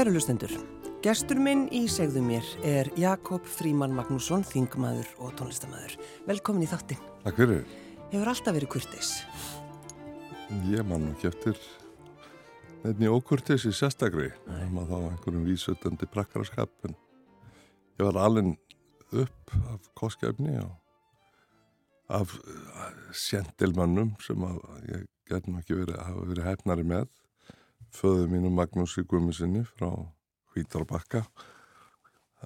Kæru lustendur, gestur minn í segðu mér er Jakob Fríman Magnússon, þingmaður og tónlistamæður. Velkomin í þáttinn. Takk fyrir. Hefur alltaf verið kurtis. Ég man nú ekki eftir nefni ókurtis í sérstakri. Það var þá einhverjum vísutandi prakkaraskap en ég var alveg upp af koskefni og af sjentilmannum sem að ég nú ekki verið að hafa verið hefnari með föðu mínu Magnúsi Guðmusinni frá Hvítarbakka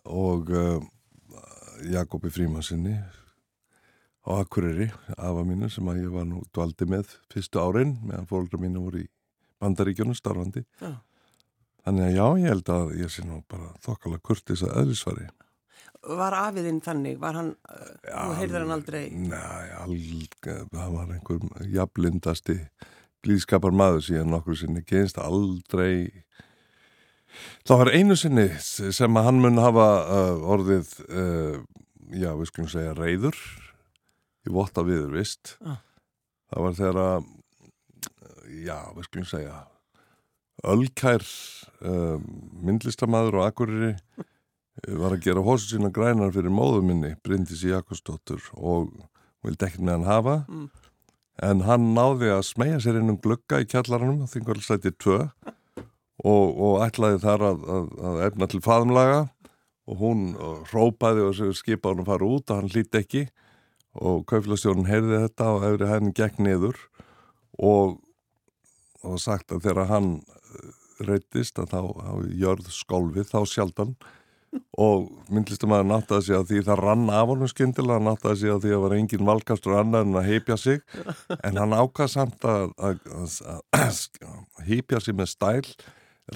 og uh, Jakobi Frímansinni á Akureyri, afa mínu sem að ég var nú dvaldi með fyrstu árin meðan fólkra mínu voru í bandaríkjónu starfandi. Já. Þannig að já, ég held að ég sé nú bara þokkala kurtis að öðlisvari. Var afiðinn þannig? Var hann, þú heyrðar hann aldrei? Nei, alg, það var einhver jafnlindasti blíðskapar maður síðan nokkur sinni genist aldrei það var einu sinni sem að hann mun hafa uh, orðið uh, já, við skulum segja reyður í votta viður vist Ah. það var þegar að já, við skulum segja Ölkær uh, myndlistamæður og akkuriri var að gera hósu sína grænar fyrir móðu minni, Bryndis Jakobsdóttur og vildi ekkert með hann hafa Mm. En hann náði að smegja sér inn um glugga í kjallaranum á þingvælsæti 2 og, og ætlaði þar að, að, að efna til faðumlaga og hún uh, hrópaði og skipa hann að fara út og hann hlýtt ekki. Og kauflastjórun heyrði þetta og hefði henni gegn niður. Og það var sagt að þegar hann reytist að þá jörð skólfið þá sjaldan og myndlistamæður náttaði sig að því það rann af honum skyndilega, hann náttaði sig að því að var engin valkastur annað en að heipja sig. En hann ákvað samt að, að, að, að heipja sig með stæl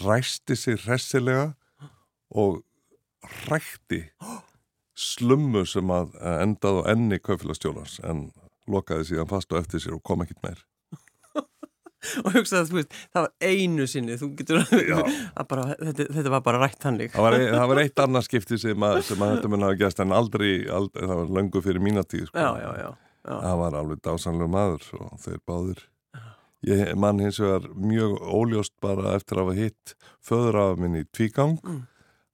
ræsti sig hressilega og rækti slummu sem að endaði á enni kaufélagstjólans en lokaði síðan fast og eftir sér og kom ekkit meir Og hugsaði að þú veist, það var einu sinni, þú getur að bara, þetta, þetta var bara rætt hannig. Það var, e- það var eitt annað skipti sem að, sem að þetta mun hafa gæst en aldrei, aldrei, það var löngu fyrir mína tíð sko. Já, já, já. já. Það var alveg dásanlega maður og þeir báðir. Ég mann hins vegar mjög óljóst bara eftir að hafa hitt föðurafa minn í tvígang. Mm.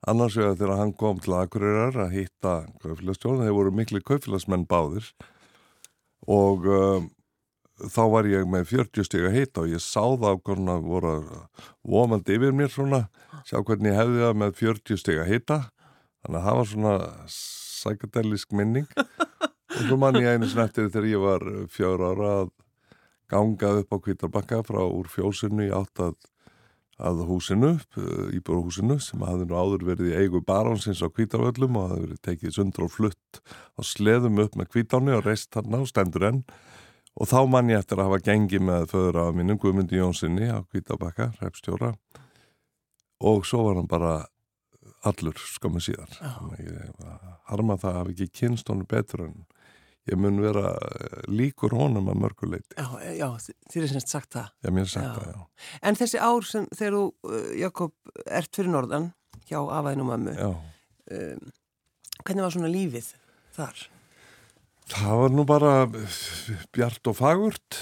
Annars vegar þegar hann kom til Akureyrar að hitta kaufélagstjórn, þeir voru miklu kaufélagsmenn báðir og um, þá var ég með 40 stíga hitt og ég sá það á að voru vomandi yfir mér svona, sjá hvernig ég hefði það með 40 stíga hitta. Þannig að það var svona psychedelisk minning. Og svo mann ég einu sinni eftir þegar ég var fjár ára að gangað upp á Kvítarbakka frá úr fjósinu í átt að, að húsinu, íbúrhúsinu sem hafði nú áður verið í eigu baránsins á Kvítarvöllum og hafði verið tekið sundur og flutt á sleðum upp með Kvítáni og reist þarna og stendur enn og þá mann ég eftir að hafa gengið með föður af mínum Guðmundi Jónssoni á Kvítarbakka, repstjóra og svo var hann bara allur skömmu síðar ég harma það að hafa ekki kynst honum betur en ég mun vera líkur honum að mörguleiti. Já, já, þér er semst sagt það. Já, mér er sagt Já. það, já. En þessi ár sem þegar þú, uh, Jakob, ert fyrir norðan hjá afaðinu mömmu, Já, um, hvernig var svona lífið þar? Það var nú bara bjart og fagurt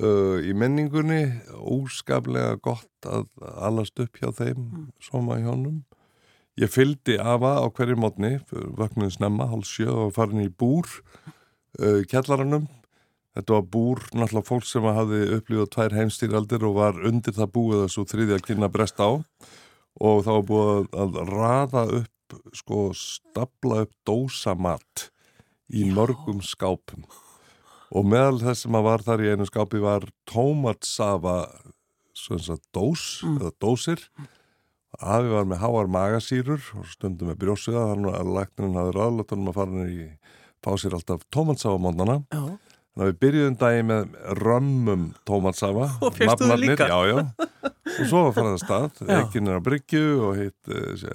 uh, í menningunni, óskaplega gott að allast upp hjá þeim, Mm. soma í honum. Ég fylgdi afa á hverju mótni, vöknuði snemma, hálf sjö og farin í búr uh, kjallaranum. Þetta var búr, náttúrulega fólk sem hafði upplifað tvær heimstýraldir og var undir það búið að svo þriðja kynna brest á og þá var búið að, að raða upp, sko, stapla upp dósamat í mörgum skápum. Og meðal þess sem að var þar í einu skápi var tómatsafa svona dós eða dósir. Afi var með háar magasýrur og stundum með brjósuða þannig að læknirinn hafði ráðlátt að fara í fá sér alltaf tómatsafa mótnana. Já, Þannig að við byrjuðum dagi með römmum tómatsafa. Og nafnarnir, líka? Já, já. Og svo var farið að stað, Já. ekkin er að bryggju og hitt eh,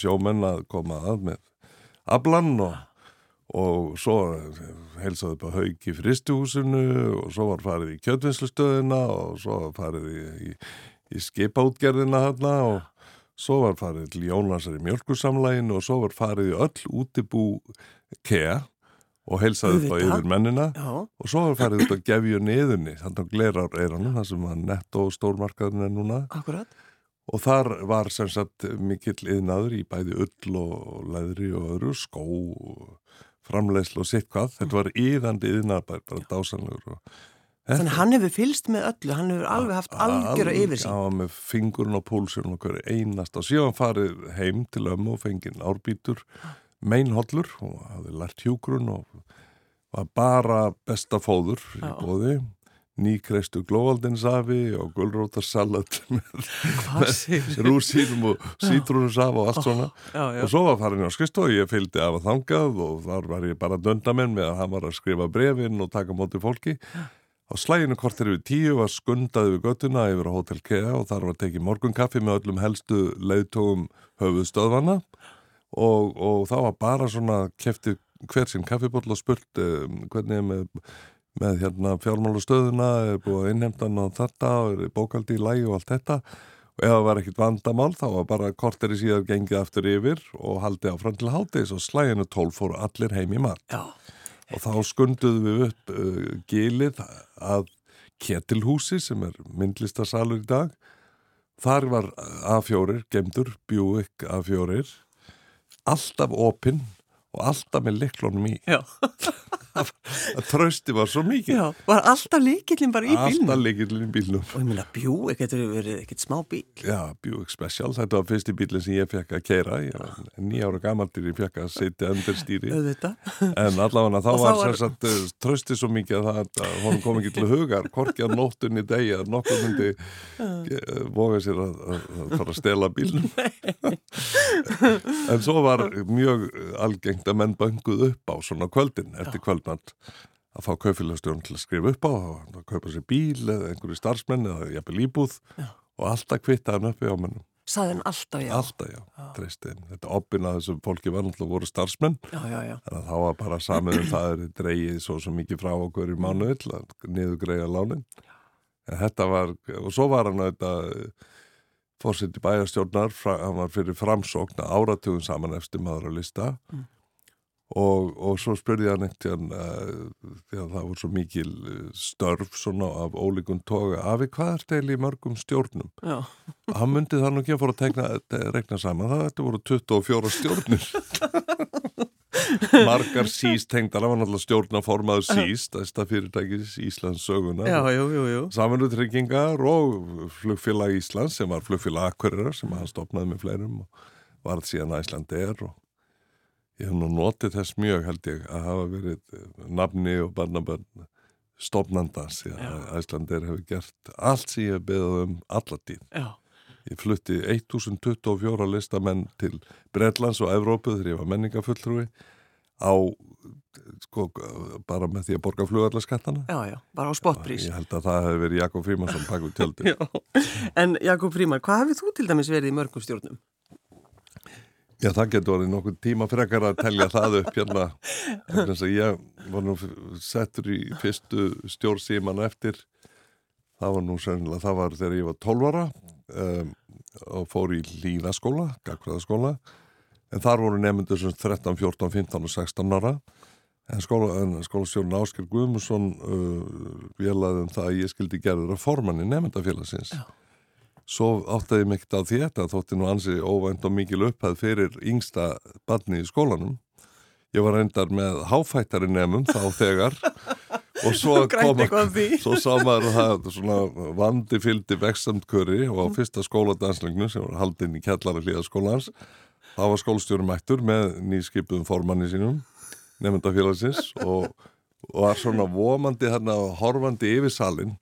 sjómenn að koma að með ablan og, og svo heilsaði upp að haug í fristuhúsinu og svo var farið í kjötvinnslustöðina og svo var farið í, í, í skipaútgerðina þarna og svo var farið til Jónasar í mjölkursamlæginu og svo var farið í öll útibú kea og heilsaði upp á yfir mennina. Já, og svo var farið upp að gefju niðurni þannig að glerar eiranum, það sem að netto stórmarkaðin er núna. Akkurat. og þar var sem sagt mikill yðnaður í bæði ull og leðri og öðru, skó framlegslu og sitt hvað. Þetta var yðandi yðnaðar, bara dásanlegur og Þannig hann hefur fylst með öllu, hann hefur alveg haft algjör að yfir sín. Já, með fingurinn og púlsinn og hverju einast og síðan farið heim til ömmu og fengið árbítur, meinhollur og hafði lært hjúgrun og var bara besta fóður í bóði, nýkreistu glóaldinsafi og gullrótarsalat með, með rúsínum og sítrúnusaf og allt svona. Já, já. og svo var farin á skrist og ég fylgdi af að þangað og þar var ég bara döndamenn með að hann var að skrifa brefin og taka móti fólki. Á slæginu kortir við tíu var skundaði við göttuna yfir á Hotel Kea og þar var tekið morgunkaffi með öllum helstu leiðtógum höfuðstöðvana og, og þá var bara svona kefti hver sinn kaffibotl og spurt um, hvernig er með, með hérna, fjármálustöðuna, er búið að innhemtan á þetta, er bókaldi í lægi og allt þetta. Og ef það var ekkit vandamál þá var bara kortir í síðan gengið aftur yfir og haldið áfram til hátis og slæginu tól fóru allir heim í mat. Já og þá skunduðum við upp uh, gilið að Ketilhúsi sem er myndlistasalur í dag þar var A4 gemdur, Buick A4 alltaf opinn og alltaf með liklónum í. Já að trösti var svo mikið. Já, var alltaf líkillin bara í bílnum? alltaf líkillin í bílnum. Og ég meina Buick, þetta hefur verið ekkert smá bíl Já, Buick Special, þetta var fyrsti bílinn sem ég fekk að keira ég var nýjára gamaldir ég fekk að setja undir stýri. En allavega þá var, var... Sagt, trösti svo mikið að það að honum kom ekki til hugar, korki að nóttunni degi að nokkur myndi voga sér að, að fara að stela bílnum. En svo var mjög algengt að menn banguð upp á svona kvöldin eftir kvöld að fá kaufélagstjórn til að skrifa upp á að kaupa sér bíl eða einhverju starfsmenn eða jafnvel íbúð já. og alltaf kvitta hann upp í ámennum. Saðin alltaf já. Alltaf já, já. treystiðin Þetta opin að þessum fólki var náttúrulega voru starfsmenn. Já, þannig að þá var bara saman um það er dreigið svo, svo mikið frá okkur í mánuð til að niður greiða lánin en þetta var, og svo var hann þetta fórsett í bæjastjórnar hann var fyrir framsókn áratugum saman eftir maður að lista. Mm. Og, og svo spurði hann eitt uh, því að það voru svo mikil störf svona af ólíkun toga. Afi hvað er þetta í mörgum stjórnum? Já. hann myndi það nú ekki að fóra að tegna, regna saman, það þetta voru 24 stjórnir. Margar síst tengdar, það var náttúrulega stjórnaformaður síst, þesta fyrirtækis Íslands söguna, saminutryggingar og flugfélag Íslands sem var flugfélag Akkurir sem hann stopnaði með fleirum og varð síðan Æslandeir og Ég hef nú notið þess mjög held ég að hafa verið eh, nafni og barnabönn stofnandans Æslandir hefur gert allt sem ég hef beðað um allatíð. Já. Ég flutti 1024 listamenn til Breitlands og Evrópu þegar ég var menningafulltrúi á, sko, bara með því að borga flugarlaskattana. Já, já, bara á spotprís. Ég held að það hefur verið Jakob Frímansson bak við tjöldi. Já, en Jakob Fríman, hvað hefur þú til dæmis verið í mörgum stjórnum? Já, það getur verið nokkuð tíma frekar að telja það upp hérna. Ég var nú settur í fyrstu stjórnsíman eftir. Það var nú sennilega, það var þegar ég var 12 ára um, og fór í líðaskóla, gagfræðaskóla. En þar voru nefndur sem 13, 14, 15 og 16 ára. En, skóla, en skólastjórn Ásker Guðmusson uh, vélaði um það að ég skildi gerður að formanni nefndafélagsins. Já svo áttaði ég mikt á því þetta þótti nú ansi óvænt og mikil upphæð fyrir yngsta barni í skólanum. Ég var reyndar með háfættari nefnum þá þegar og svo kom svo sá maður það svona vandi fyldi vextamtkörri og á mm. fyrsta skóladanslegnu sem var haldinn í kjallara hlýðaskólans þá var skólstjórum mættur með nýskipuðum formanni sínum nefndafélagsins og, og var svona vomandi hérna horfandi yfir salin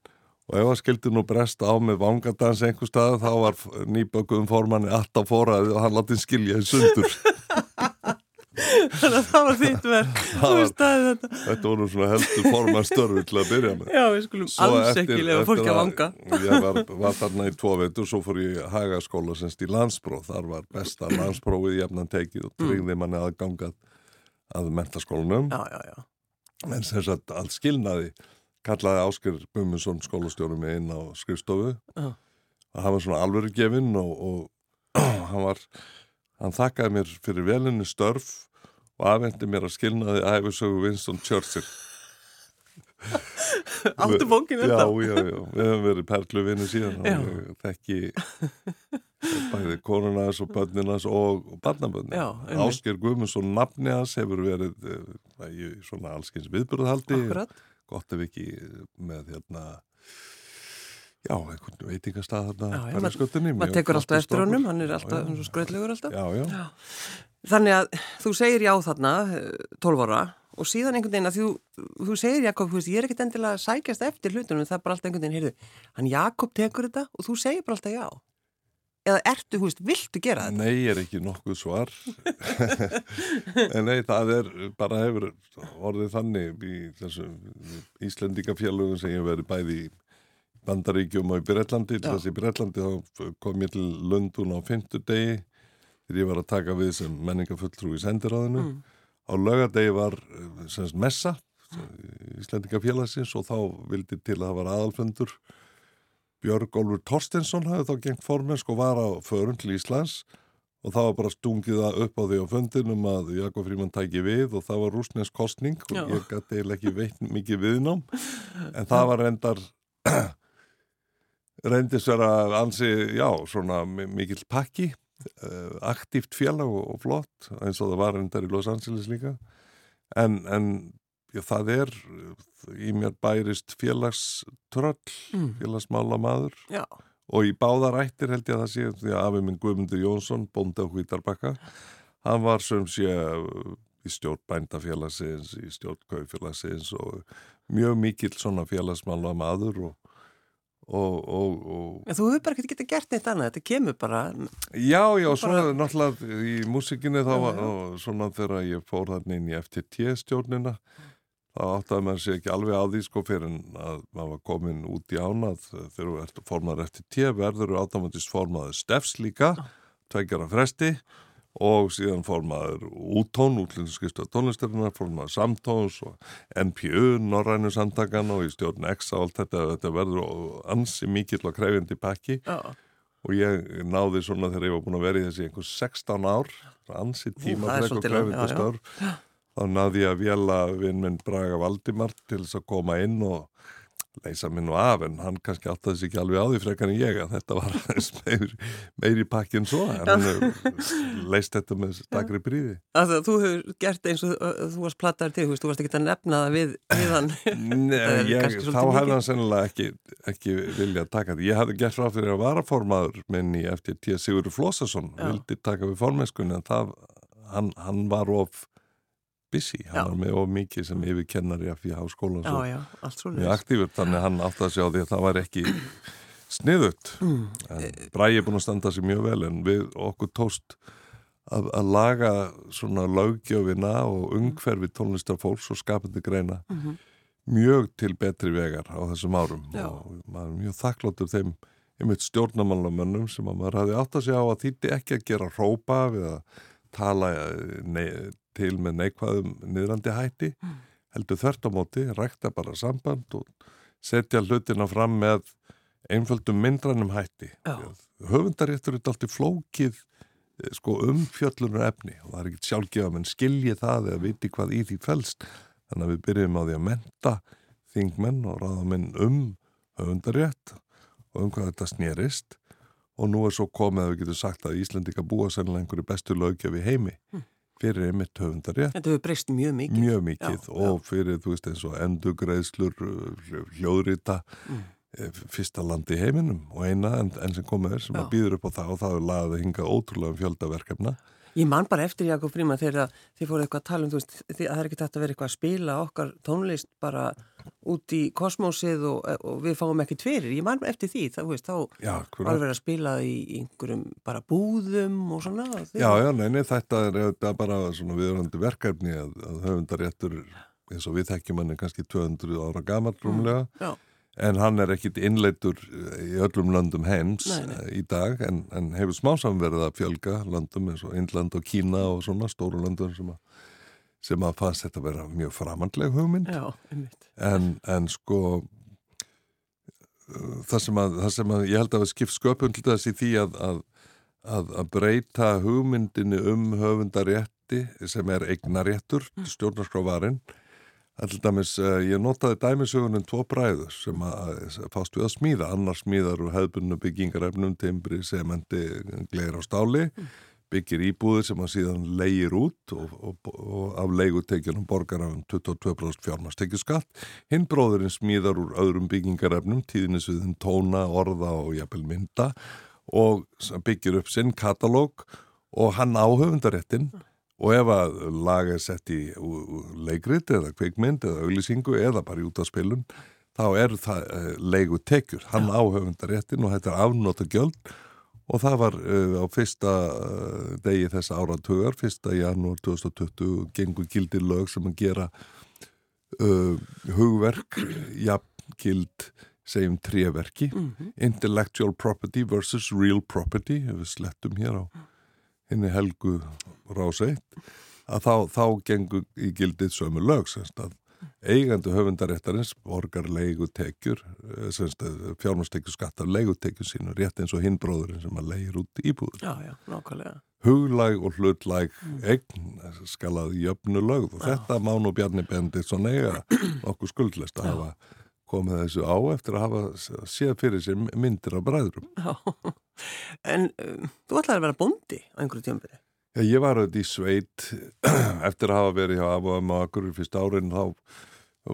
og ef það skildi nú bresta á með vangadans einhver stað þá var nýbökuðum formanni alltaf fóraði og hann látti skilja í sundur. Þannig að það var þitt verk. Þetta. þetta voru svona heldur forman störfi til að byrja með. Já, við skulum alls ekki lefa fólki að vanga. Ég var, var þarna í tvo veitur svo fór ég hagaskóla semst í landspróf þar var besta landsprófið jafnan tekið og tryggði mm. manni að mentaskólanum Já, já, já. En sem sagt, allt skilnaði kallaði Ásker Bumminsson skólastjórum með inn á skrifstofu og hann var svona alvöru gefinn og, og hann var hann þakkaði mér fyrir velinni störf og afhendi mér að skilnaði æfisögu Winston Churchill. Áttu bókinu þetta? Já, já, já, við hefum verið perlu vinnu síðan og þekki bæði konunas og bönninas og barnabönni Ásker Guðmundsson nafni hans hefur verið uh, í svona allskins viðbörðhaldi gott ef ekki með hérna já, einhvern veitingastað þarna maður mað tekur alltaf eftir honum, hann er alltaf skröðlegur alltaf já, já. Já. þannig að þú segir já þarna 12 eh, ára og síðan einhvern veginn að þú, þú segir Jakob, veist, ég er ekkert endilega sækjast eftir hlutunum, það er bara alltaf einhvern veginn, heyrðu, hann Jakob tekur þetta og þú segir bara alltaf já. Eða ertu, hú veist, viltu gera þetta? Nei, er ekki nokkuð svar. en nei, það er bara hefur orðið þannig í þessum Íslandingafjallugum sem ég hef verið bæði í Bandaríkjum og í Breitlandi. Þessi í Breitlandi þá kom ég til Lundun á fymtu degi þegar ég var að taka við sem menningafulltrú í sendiráðinu. Mm á lögadegi var eh, semst messa Íslandingafélagsins og þá vildi til að það var aðalfundur Björg Olfur Torstensson hafði þá gengt formensk og var á förun til Íslands og það var bara stungið það upp á því á fundinum að Jakob Fríman tæki við og það var rúsnesk kostning og Já. ég gæti eiginlega ekki veit mikið viðnám en það var reyndar reyndist vera ansi, já, svona mikill pakki uh, aktíft félag og, og flott eins og það var endar í Los Angeles líka en, en já, það er í mér bærist félagströll mm. félagsmála maður já. og í báðarættir held ég að það sé því að afi minn Guðmundur Jónsson bóndi á Hvítarbakka hann var sem sé í stjórn bændafélagsins í stjórn kaufélagsins og mjög mikill svona félagsmála maður og Og, og, og... Þú hefur bara getið gert neitt annað, þetta kemur bara Já, já, bara... svona náttúrulega í músikinni þá var svona þegar ég fór þarna inn í FTT stjórnina þá áttaði maður sér ekki alveg á því sko fyrir að maður var komin út í ánað. Þegar þú ert formaður FTT verður þú áttamatist formaður stefs líka tveikjara fresti og síðan fór maður úttón, útlýnskristu tónlistarinnar, fór maður samtóns og NPU, Norrænu samtakan og í stjórn X og allt þetta, þetta verður ansi mikill og krefjandi pakki. Já. og ég náði svona þegar ég var búin að vera í þessi einhvers 16 ár, ansi tíma og krefjandi störf, þá náði ég að vjela vinn minn Braga Valdimar til þess að koma inn og leysa minn og af en hann kannski áttaði sig ekki alveg á því frekar en ég að þetta var meir, meiri pakki en svo en hann leist þetta með stakri bríði að Þú hefur gert eins og þú varst plattaður til, þú varst ekki að nefna það við, við hann. Nei, ég, þá hefði hann sennilega ekki, ekki vilja að taka því, ég hafði gert frá fyrir að varaformaður minn í FTT Sigurður Flósesson vildi taka við formenskunni en það, hann, hann var of busy, hann já. var með of mikið sem yfirkennari af því háskólan mjög aktífur, þannig að hann átti að sjá því að það var ekki sniðut mm. Bræði er búin að standa sér mjög vel en við okkur tóst að, að laga svona laugjöfina og ungferfi tónlistafólks og skapandi greina mm -hmm. mjög til betri vegar á þessum árum já. og maður er mjög þakkláttur þeim einmitt stjórnamannlamönnum sem að maður hafi átt að sjá að þýtti ekki að gera rópa við að tala eh, til með neikvæðum niðrandi hætti mm. heldur þvert á móti, rækta bara samband og setja hlutina fram með einföldum myndrænum hætti. Höfundaréttur er alltaf flókið eh, sko, um fjöllunar efni og það er ekkert sjálfgefa menn skilji það eða viti hvað í því fælst þannig að við byrjum á því að menta þingmenn og ráðamenn um höfundarétt og um hvað þetta snýrist og nú er svo komið að við getum sagt að Íslandika búa sannlega einhverju bestu lögjafi heimi. Mm fyrir einmitt höfundarétt. Þetta hefur breyst mjög mikið. Mjög mikið já, og fyrir, þú veist, eins og endugreðslur, hljóðrita, mm. Eh, fyrsta landi í heiminum og eina enn en sem komið er sem að býður upp á það og það er lagað að hinga ótrúlega um fjöldaverkefna. Ég man bara eftir Jakob Fríman þegar þið fóruð eitthvað að tala um, þú veist, að það er ekki þetta að vera eitthvað að spila okkar tónlist bara út í kosmósið og, og við fáum ekki tverir. Ég man eftir því, það, veist, þá já, var verið að spila í einhverjum bara búðum og svona. Já, já, neini, þetta er, er bara svona viðröndi verkefni að, að höfundaréttur eins og við þekkjum hann er kannski 200 ára gammal rúmlega. Mm, en hann er ekkit innleitur í öllum landum heims nei, nei. í dag en, en hefur smásam verið að fjölga landum eins og Indland og Kína og svona stóru landum sem að, sem að fannst þetta að vera mjög framhandleg hugmynd. Já, en, en sko það sem að, það sem að ég held að við skipt sköpun til þess í því að, að að breyta hugmyndinu um höfundarétti sem er eignaréttur mm. stjórnarskrávarinn. Alldamis, ég notaði dæmisögunum tvo bræður sem að fást við að smíða, annars smíðar og hefðbunnu byggingarefnum, timbri, sementi, gleir á stáli, byggir íbúðir sem að síðan leigir út og, og, og af leigutekjunum borgar af 22% fjármastekjuskatt. Hinn bróðurinn smíðar úr öðrum byggingarefnum, tíðinisviðin tóna, orða og jafnvel mynda og byggir upp sinn katalóg og hann á höfundaréttin og ef að lag er sett í leikrit eða kveikmynd eða auglýsingu eða bara út af spilun þá er það uh, leiku tekjur hann á höfundaréttin og þetta er afnóta gjöld og það var uh, á fyrsta uh, degi þessa áratugar fyrsta janúar 2020 gengur gildi lög sem að gera hugverk jafn gild segjum treverki mm -hmm. intellectual property versus real property ef við slettum hér á henni helgu ráseitt að þá, þá gengur í gildið sömu lög semst að eigandu höfundaréttarins borgar leigutekjur eh, fjármastekjur skattar leigutekjur sínu rétt eins og hinbróðurinn sem að leigir út íbúður Já, já, Huglæg og hlutlæg mm. eign skal að jöfnu lögð og já. þetta Mánu Bjarni Bendit svo neyga okkur skuldlist að hafa komið þessu á eftir að hafa séð fyrir sér myndir af bræðurum. Já, en um, þú ætlaði að vera bondi á einhverju tjómbiri? Ég var auðvitað í sveit eftir að hafa verið hjá Afam og Akkur fyrst árin þá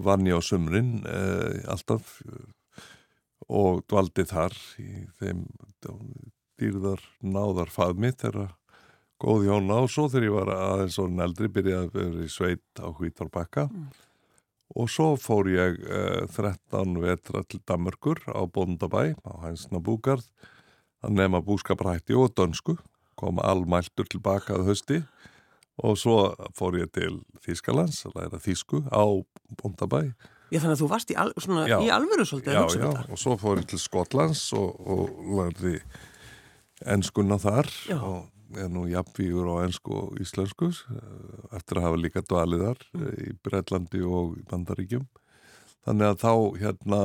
vann ég á sumrin eh, alltaf og dvaldi þar í þeim dýrðar náðar faðmi þegar góð hjóna og svo þegar ég var aðeins og neldri byrjaði að vera í sveit á Hvítarbakka mm. Og svo fór ég eh, 13 vetra til Damörgur á Bondabæ á Hænsna Búgarð að nefna búskaprætti og dönsku kom allmæltur tilbaka að hösti og svo fór ég til Þískalands að læra Þísku á Bondabæ Já þannig að þú varst í, al, svona, já, í alvöru svolítið Já, já, og svo fór ég til Skotlands og, og lærði ennskunna þar já. og er nú jafnvígur á ennsku og íslensku eh, eftir að hafa líka dvaliðar mm. Eh, í Breitlandi og í Bandaríkjum þannig að þá hérna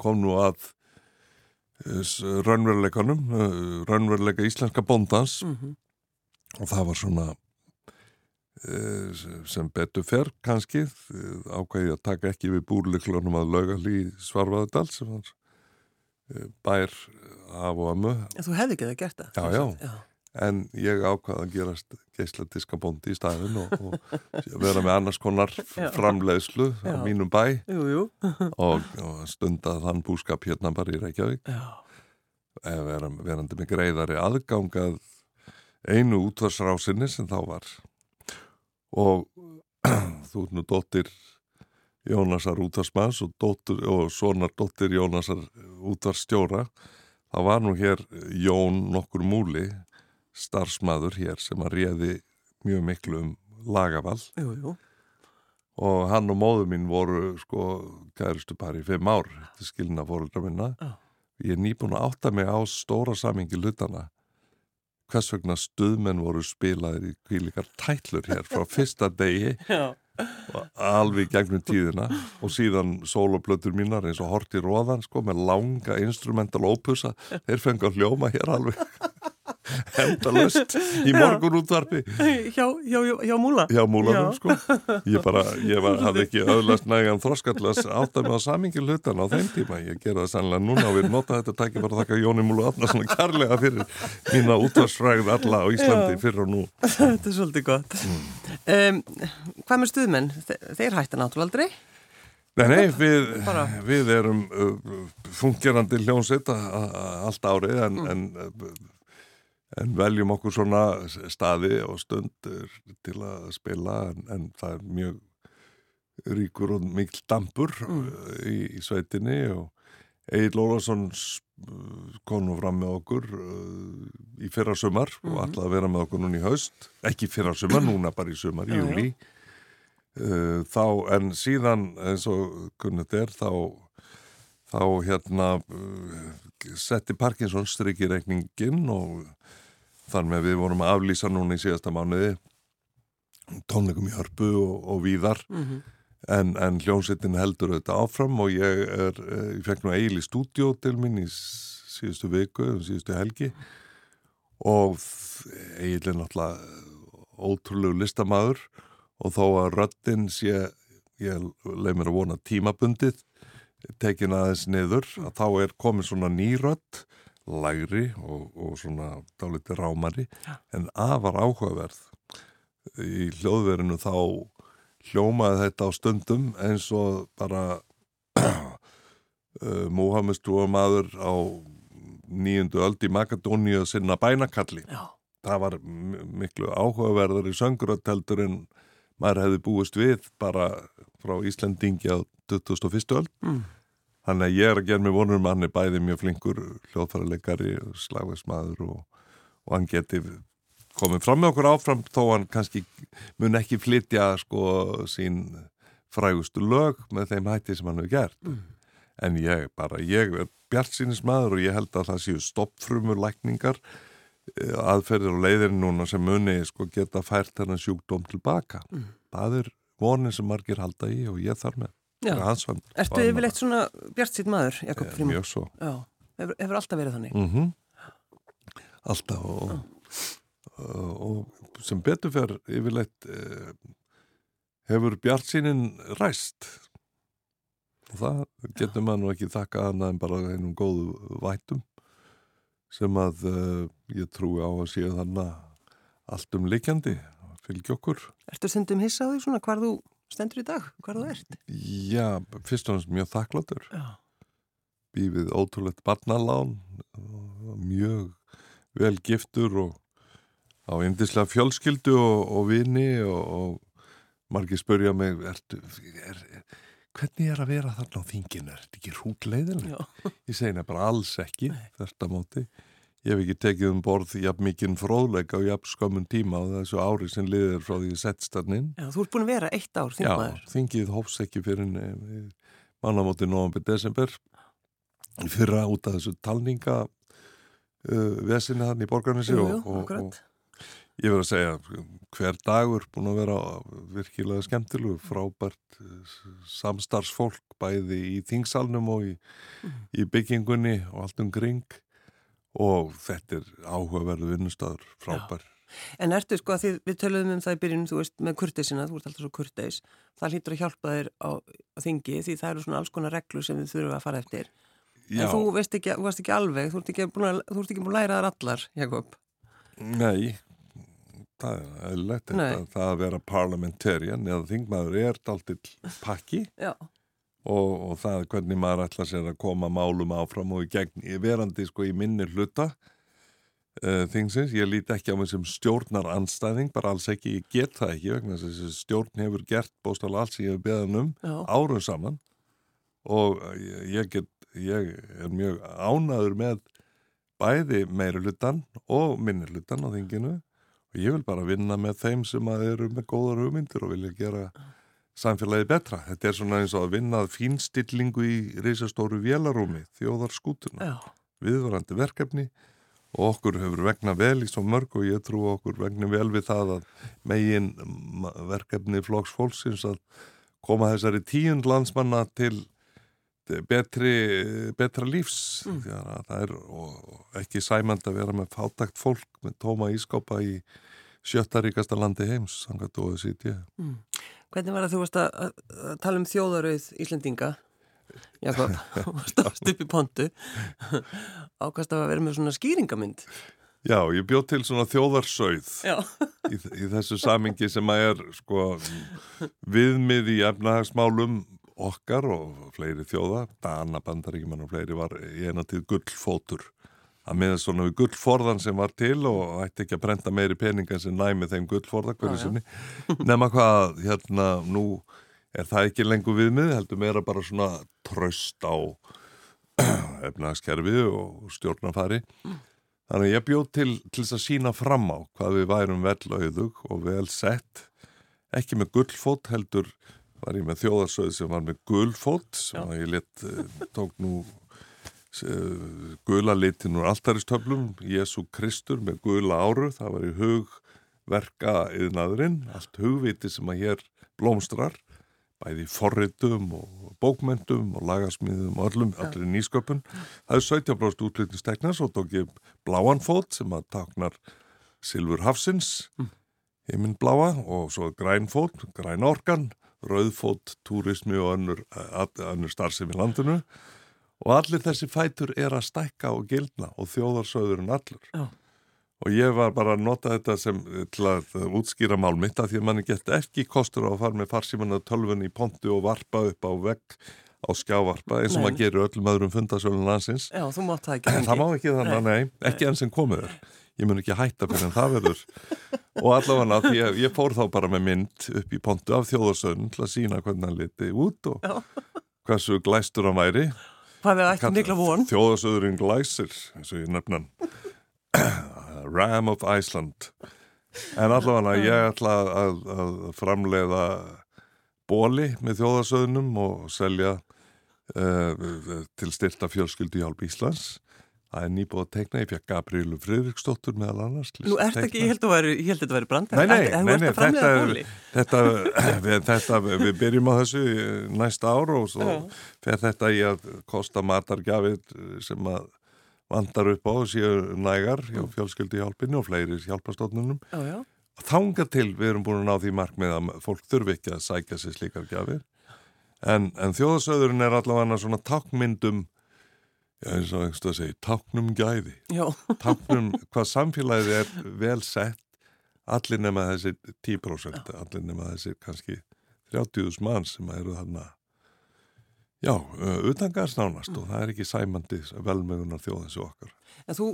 kom nú að raunveruleikanum raunveruleika íslenska bóndans mm -hmm. og það var svona sem betur fer kannski ákvæði að taka ekki við búrleiklunum að laugali svarfaðardal sem var bær af og amu Þú hefði ekki það gert það? Já, já, já en ég ákvaði að gerast geisladiska bóndi í staðin og, og vera með annars konar framleiðslu á mínum bæ. Jú, jú. og, og stundað þann búskap hérna bara í Reykjavík. Vera, verandi með greiðari aðgangað einu útvarsrásinni sem þá var. Og þú er nú dóttir Jónasar útvarsmanns og, og sonar dóttir Jónasar útvarsstjóra það var nú hér Jón nokkur múli starfsmaður hér sem að réði mjög miklu um lagavall jú, jú. og hann og móðu mín voru sko gæðustu par í fimm ár til skilna fóröldra minna. Oh. ég er nýbúin að átta mig á stóra samingi lutana hvers vegna stuðmenn voru spilaðir í kvílikar tætlur hér frá fyrsta degi alveg gegnum tíðina. Og síðan soloplötur mínar eins og Horti Róðan sko með langa instrumental opusa þeir fengi að hljóma hér alveg hendalust í morgun útvarpi hjá, hjá, hjá múla? Hjá múlanum sko. Ég bara, ég var, hafði ekki öðlast nægan þróskallast átt að með á samingi hlutan á þeim tíma. Ég gera það sannlega núna og við nota þetta takk bara þakka Jóni Múlu Atna svona karlega fyrir mína útvarsfræð alla á Íslandi Já. fyrir og nú. Þetta er svolítið gott. Mm. um, hvað með stuðmenn? Þeir hætta náttúrulega aldrei? Nei, nei, við, við erum uh, fungerandi hljómsveit allt árið en, mm. en uh, en veljum okkur svona staði og stundur til að spila en, en það er mjög ríkur og mikil dampur mm. í, í sveitinni og Egil Ólarsson kom nú fram með okkur uh, í fyrra sumar mm. og alltaf að vera með okkur núna í haust ekki fyrra sumar, núna bara í sumar, í júli þá en síðan eins og kunnet er þá þá hérna setti Parkinson stryk í reikningin og þar með við vorum að aflýsa núna í síðasta mánuði tónleikum í hörpu og, og víðar. Mm -hmm. en, en hljómsveitin heldur þetta áfram og ég er eh, ég fekk nú eil í stúdjó til minn í síðustu viku, síðustu helgi. Og eil er náttúrulega ótrúlegu listamæður og þó að röttin sé ég leið mér að vona tímabundið tekin aðeins niður að þá er komið svona nýrött lægri og, og svona dáliti rámari ja. en afar áhugaverð í hljóðverinu þá hljómaði þetta á stundum eins og bara uh, Múhammed Stúamadur á nýjundu öld í Magadóni að sinna bænakalli Já. það var miklu áhugaverðar í sönguröldheldur en maður hefði búist við bara frá Íslandingi á 2001. öld mm. Þannig að ég er að gera mig vonur um hann er bæði mjög flinkur hljóðfæralegari, slagvegsmaður og, og hann geti komið fram með okkur áfram þó hann kannski mun ekki flytja sko sín frægustu lög með þeim hætti sem hann hefur gert. Mm. En ég bara, ég er bjart sínismadur og ég held að það séu stoppfrumur lækningar eh, aðferðir og leiðir núna sem muni sko geta fært þennan sjúkdóm tilbaka. Mm. Það er vonin sem margir halda í og ég þarf með. Ertu yfirleitt svona bjart sítt maður, Jakob Fríman? Mjög svo. Já, hefur, hefur alltaf verið þannig? Mm -hmm. Alltaf og, og, og sem betur fer yfirleitt eh, hefur bjart sínin ræst og það getur maður nú ekki þakka annað en bara einum góðu vætum sem að eh, ég trúi á að séu þannig allt um likjandi fylgja okkur. Ertu sendum hissa á því svona hvar þú stendur í dag, hvað þú ert? Já, fyrst og náttúrulega mjög þakkláttur. Býfið ótrúlegt barnalán mjög vel giftur og á indislega fjölskyldu og, og vini og, og margir spörja mig ertu, er, er, hvernig er að vera þarna á þinginu, er þetta ekki hrútleiðin? Ég segna bara alls ekki þetta móti Ég hef ekki tekið um borð jafn mikinn fróðleika og jafn skömmun tíma á þessu ári sem liðir frá því setstanninn. Já, þú ert búin að vera eitt ár, þingmaður. Já, þingið hófs ekki fyrir mannamóti november, desember fyrra út af þessu talninga uh, vesinu hann í borgarnissi og, og, og ég verð að segja hver dagur búin að vera virkilega skemmtilegu, frábært uh, samstarfsfólk bæði í þingsalnum og í, mm. í byggingunni og allt um kring og þetta er áhugaverðu vinnustöður, frábær. En ertu sko að því, við töluðum um það í byrjun, þú veist, með kurteisina, þú ert alltaf svo kurteis, það hlýtur að hjálpa þér á, á þingi því það eru svona alls konar reglur sem við þurfum að fara eftir. Já. En þú veist ekki, þú veist ekki alveg, þú ert ekki búin að, þú ert ekki búin að læra þar allar, Jakob. Nei, það er þetta, það að vera parliamentarian eða þingmaður er alltaf pakki. Já og, og það hvernig maður ætla sér að koma málum áfram og í gegn. Verandi sko í minni hluta uh, þingsins, ég líti ekki á mig sem stjórnar anstæðing, bara alls ekki. Ég get það ekki, vegna þess að stjórn hefur gert bóstálega alls ég hef beðan um árum saman. Og ég, get, ég er mjög ánaður með bæði meiri hlutan og minni hlutan á þinginu. Og ég vil bara vinna með þeim sem að eru með góðar hugmyndir og vilja gera samfélagi betra. Þetta er svona eins og að vinnað fínstillingu í reysastóru vélarúmi, þjóðar skútuna. Viðvarandi verkefni og okkur hefur vegna vel í svo mörg og ég trú okkur vegna vel við það að megin verkefni flóks fólksins að koma þessari tíund landsmanna til betri, betra lífs. Mm. Það er ekki sæmand að vera með fátakt fólk með tóma ískápa í sjöttaríkasta landi heims, tíu. Mm. Hvernig var það þú varst að, að tala um þjóðarauð Íslendinga? Jakob, stáðst upp í pontu. Ákast að vera með svona skýringamynd Já, ég bjóð til svona þjóðarsauð í, í þessu samingi sem að er sko viðmið í efnahagsmálum okkar og fleiri þjóða Dana bandaríkjumann og fleiri var í eina tíð gullfótur að með svona við gullforðan sem var til og ætti ekki að brenda meiri peninga sem næmi þeim gullforða hverju sinni. Nema hvað, hérna, nú er það ekki lengur viðmið, heldur meira bara svona tröst á efnagskerfi og stjórnafari þannig að ég bjóð til til þess að sína fram á hvað við værum vel auðug og vel sett. Ekki með gullfót heldur var ég með þjóðarsauð sem var með gullfót sem ég let eh, tók nú gula litin úr alltaristöflum Jésu Kristur með gula áru það var í hugverka yðnaðurinn, allt hugviti sem að hér blómstrar bæði forritum og bókmentum og lagarsmiðum og öllum, allir nýsköpun. Það er 17% útlýtnisteknar svo tók ég bláanfót sem að taknar Silfur Hafsins mm. heiminn bláa og svo grænfót, græn orkan rauðfót, túrismi og önnur, önnur starfsefn í landinu og allir þessi fætur er að stækka og gildna og þjóðarsauðurinn allur. Já. Og ég var bara að nota þetta sem til að útskýra mál mitt að því að manni gett ekki kostur á að fara með farsímanna tölvun í pontu og varpa upp á vegg á skjávarpa eins og Nei. maður gerir öllum öðrum fundasölun landsins. Já, þú mátt það ekki. En það má ekki þannig, nei, ekki enn sem komið er. Ég mun ekki hætta fyrir en það verður. Og allavega því að ég fór þá bara með mynd upp í pontu af þjóðarsöðun til að sína hvernig hann liti út og hversu glæstur hann væri. Hvað við ættum mikla von. Þjóðarsöðurinn glæsir, eins og ég nefna hann. Ram of Iceland. En allavega ég ætla að, að framleiða bóli með þjóðarsöðunum og selja uh, til styrta fjölskyldu í Hálp Íslands. Það er nýbúið að teikna, ég fekk Gabrielu Friðriksdóttur meðal annars. Nú ert ekki, ég held að þetta veri brandar. Nei, nei, nei, nei, þetta er, þetta, við, þetta, við byrjum á þessu næsta ár og svo fer þetta í að kosta matargjafir sem að vandar upp á og séu nægar hjá fjölskyldu hjálpinu og fleiri hjálpastofnunum. Já, já. Þanga til við erum búin að ná því markmið að fólk þurfi ekki að sækja sér slíkar gjafir. En, en þjóðasöðurinn er allavega svona tákmyndum, já eins og einhverstu að segja, táknum gæði. Já, táknum hvað samfélagið er vel sett allir nema þessi 10% allir nema þessi kannski 30.000 mann sem eru þarna. Já, utangast nánast og það er ekki sæmandi velmögunar þjóðins og okkar. En þú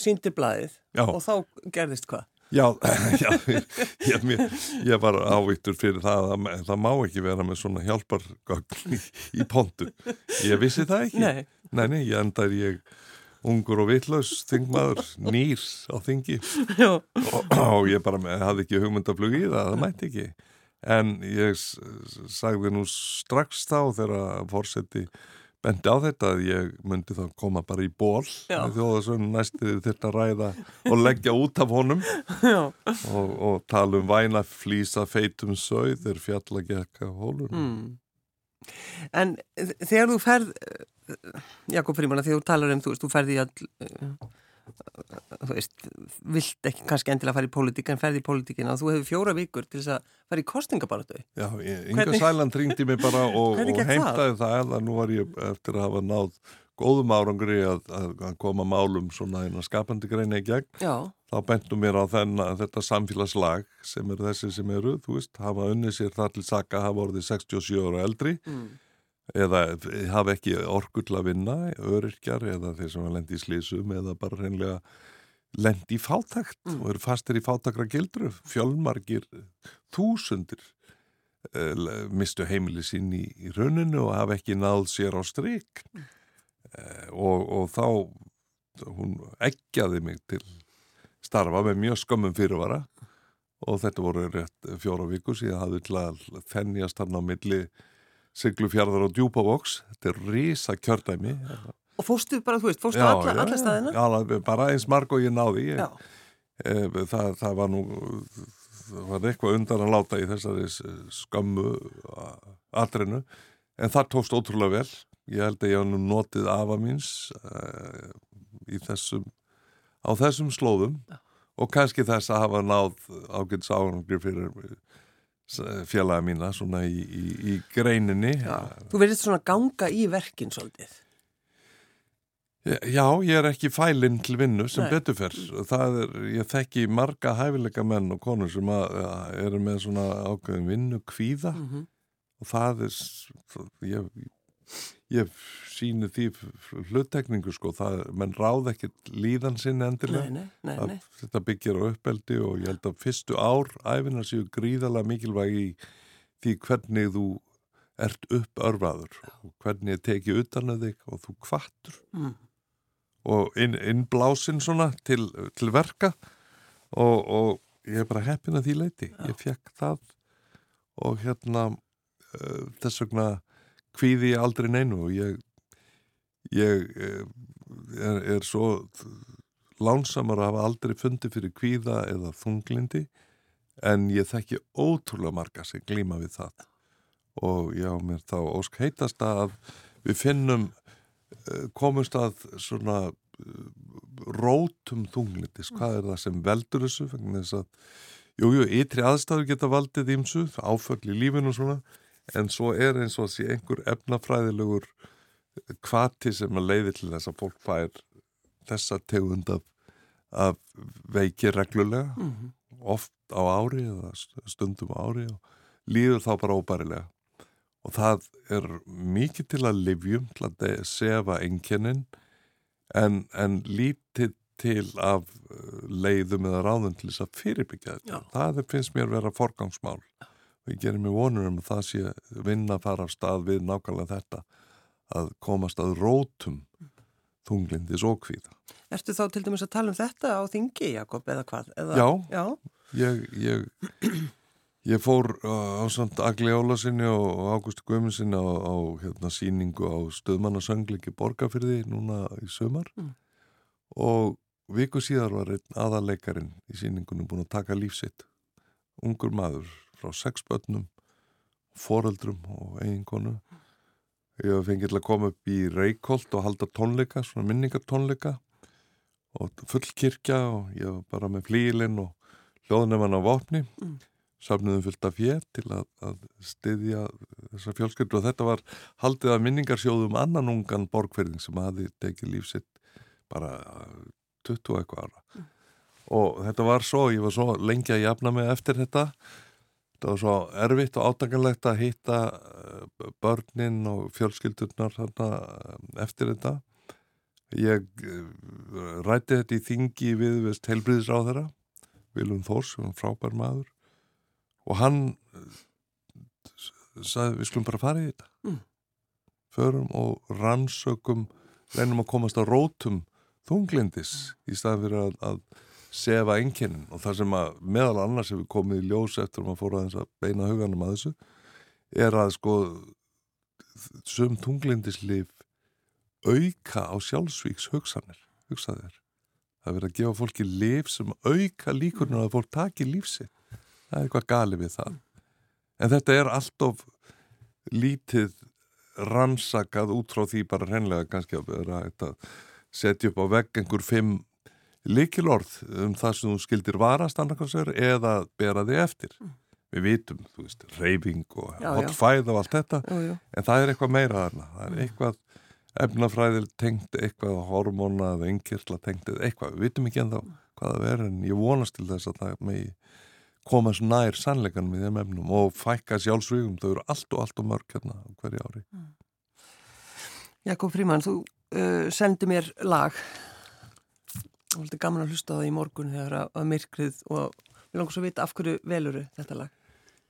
sýndir blaðið Já. og þá gerðist hvað? Já, já ég, ég, ég var ávittur fyrir það að það- má ekki vera með svona hjálpargögn í, í pontu. Ég vissi það ekki. Nei. Nei, nei, ég endar ég ungur og vitlaus þingmaður, nýr á þingi og, og ég bara með, hafði ekki hugmyndaflug í það, það mætti ekki. En ég sagði nú strax þá þegar fórseti bendi á þetta að ég myndi þá koma bara í ból þjóðasönnum næstið þetta ræða og leggja út af honum. Og, og tala um væna flýsa feitum sögð er fjalla gekka hólur mm. En þegar þú ferð Jakob Fríman, þegar þú talar um þú þú ferð í all þú veist, vilt ekki kannski endilega fara í pólitík en ferð í pólitíkina og þú hefur fjóra vikur til þess að fara í kostningabaratu Já, Inga Sæland ringdi mig bara og, og gekk það? heimtaði það að nú var ég eftir að hafa náð góðum árangri að, að, koma málum svona eina skapandi greina í gegn Já, þá bentum mér á þennan, þetta samfélagslag sem eru þessi sem eru, þú veist, hafa unnið sér það til saka, hafa orðið 67 ára eldri mm. Eða hafa ekki orku til að vinna, öryrkjar eða þeir sem lendi í slísum eða bara reynlega lendi í fátakt Mm. og eru fastir í fátakra gildru, fjölmargir þúsundir eh, mistu heimili sín í, í rauninu og hafa ekki náð sér á stryk Mm. eh, og, og þá hún eggjaði mig til starfa með mjög skömmum fyrirvara og þetta voru rétt fjóra vikur síðan hafði til að þennjast hann á milli Siglufjörðar og Djúpavoks þetta er rísa kjördæmi og fórstu bara, þú veist, fórstu alla, alla staðina? Já, bara eins marg og ég náði. Ég, Já, e, það, það var nú það var eitthvað undan að láta í þessari s- skömmu atrinu en það tókst ótrúlega vel. Ég held að ég hef nú notið afa míns e, í þessum á þessum slóðum. Og kannski þess að hafa náð ágætis árangri fyrir eh, félaga mína svona í, í, í greininni já. Þú verðist svona ganga í verkin svolítið Já, ég er ekki fælinn til vinnu sem Nei. betur fer. Það er, ég þekki marga hæfileika menn og konur sem að, að eru með svona ákveðin vinnu kvíða mm -hmm. og það er, ég, ég síni því hluttekningu sko, það, menn ráð ekki líðan sinni endilega. Nei, nei, nei, Það, þetta byggir á uppeldi og ég held að fyrstu ár æfina séu gríðalega mikilvæg í því hvernig þú ert uppörfaður og hvernig ég teki utan að þig og þú kvattur Mm. og inn, innblásin svona til, til verka og, og ég er bara heppin að því leiti ég fekk það og hérna uh, þess vegna kvíði aldrei neinu og ég ég uh, er, er svo lánsamar að hafa aldrei fundið fyrir kvíða eða þunglindi en ég þekki ótrúlega marga sem glíma við það. Og já, mér þá ósk heitast að við finnum eh, komumst að svona eh, rótum þunglindis, hvað er það sem veldur þessu? Vegna þess að Jújú, ytri aðstæður geta valdið ímsu, áföll í lífinu og svona, en svo er eins og að sé einhver efnafræðilegur kvati sem að leiði til þess að fólk fær þessa tegund af, af veiki reglulega, mm -hmm. oft á ári eða stundum á ári og líður þá bara óbærilega. Og það er mikið til að livjum, til að sefa enginnin, en, en lítið til af uh, leiðum eða ráðum til þess að fyrirbyggja þetta. Já. Það finnst mér vera forgangsmál og ég gerir mér vonur um að það sé vinna að fara af stað við nákvæmlega þetta að komast að rótum þunglindis og kvíða. Ertu þá til dæmis að tala um þetta á þingi, Jakob, eða hvað? Eða, já, já, ég, ég, ég fór uh, á samt Agli Ólasinni og Ágústi Guðminsinni á, á hérna, síningu á stöðmannasöngliki borgarfyrði núna í sömar mm. og Viku síðar var einn aðaleikarin í síningunum búin að taka lífsitt. Ungur maður frá sex börnum, foreldrum og eiginkonu. Ég hef fengið til að koma upp í Reykjolt og halda tónleika, svona minningartónleika og full kirkja og ég var bara með flílinn og hljóðnefn á vopni. Mm. Safniðum fullt af fér til að, að styðja þessa fjölskyldu og þetta var haldið af minningarsjóðum annan ungan borgferðing sem hafi tekið lífsitt bara 20 eitthvað ára mm. og þetta var svo, ég var svo lengi að jafna mig eftir þetta þetta var svo erfitt og átakanlegt að hitta eh, börnin og fjölskyldurnar þarna eh, eftir þetta. Ég eh, rætti þetta í þingi við veist helbriðisráð þeirra Vilum Þórs, hann frábær maður. Og hann sagði við skulum bara fara í þetta. Mm. förum og rannsökum reynum að komast á rótum þunglindis í staðan fyrir að, að sefa enginin og það sem að meðal annars hefur komið í ljós eftir að maður fór að, að beina huganum að þessu er að sko sum þunglindislif auka á sjálfsvíks hugsanir, hugsaðir það verður að gefa fólki lif sem auka líkurnar að fólk taki lífsi það er eitthvað gali við það. En þetta er allt of lítið rannsakað út frá því bara hreinlega kannski að vera eitthvað setja upp á vegg einhver fimm likilorð um það sem þú skildir varast annarkvæmsver eða bera þig eftir. Mm. Við vitum, þú veist, reyfing og hotfæð og allt þetta, já, já. en það er eitthvað meira þarna. Það er mm. eitthvað efnafræðil tengt, eitthvað hormóna eða yngirla tengt eitthvað. Við vitum ekki ennþá hvað það er en ég vonast til þess að það megi komast nær sannleikan með þeim efnum og fækka sjálfsvígum. Þau eru allt og allt og mörg hérna hverju ári. Mm. Jakob Fríman, þú uh, sendi mér lag og þetta er gaman að hlusta það í morgun þegar að, að myrkrið og við langum svo að vita af hverju veluru þetta lag?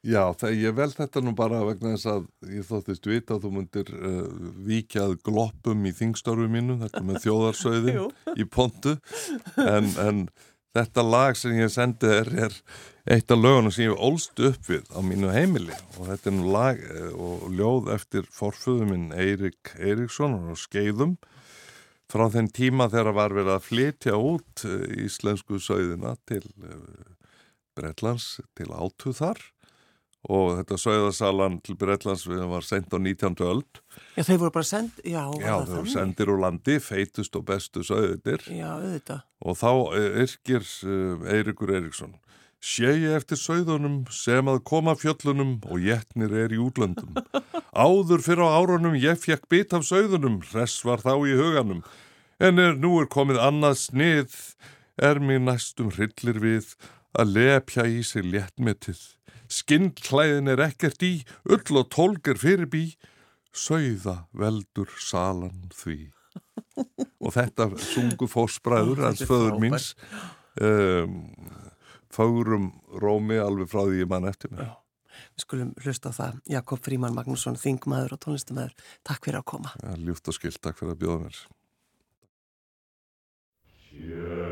Já, það, ég vel þetta nú bara vegna þess að ég þóttist vita að þú myndir uh, vikjað gloppum í þingstörfu mínu, þetta með þjóðarsauðin í pontu. En, en þetta lag sem ég sendi er, er eitt af lögunum sem ég ólst upp við á mínu heimili. Og þetta er nú lag eh, og ljóð eftir forföðuminn Eirik Eiríksson og skeiðum frá þenn tíma þegar var verið að flytja út eh, íslensku sögðina til eh, Breitlands til átu þar og þetta sögðasalan til Breitlands við var sendt á 19. öld. Já, þeir voru bara send, já Já, þeir voru sendir úr landi, feitust og bestu sögðir Já, auðvitað. Og þá yrkir Eirikur Eiríksson sé ég eftir sögðunum sem að koma fjöllunum og jætnir er í útlöndum. Áður fyrir á árunum ég fekk bit af sögðunum, hress var þá í huganum, en er nú er komið annað snið, er mér næstum hryllir við að lepja í sig léttmetið. Skinnklæðin er ekkert í, ull og tólk er fyrir bí, sögða veldur salan því. Og þetta sungu fósbræður, hans föður míns, um, fárum rómi alveg frá því ég mann eftir mig. Já. Við skulum hlusta á það. Jakob Fríman Magnússon, þingmaður og tónlistamæður. Takk fyrir að koma. Ja, ljúft og skilt, takk fyrir að bjóða mér. Yeah.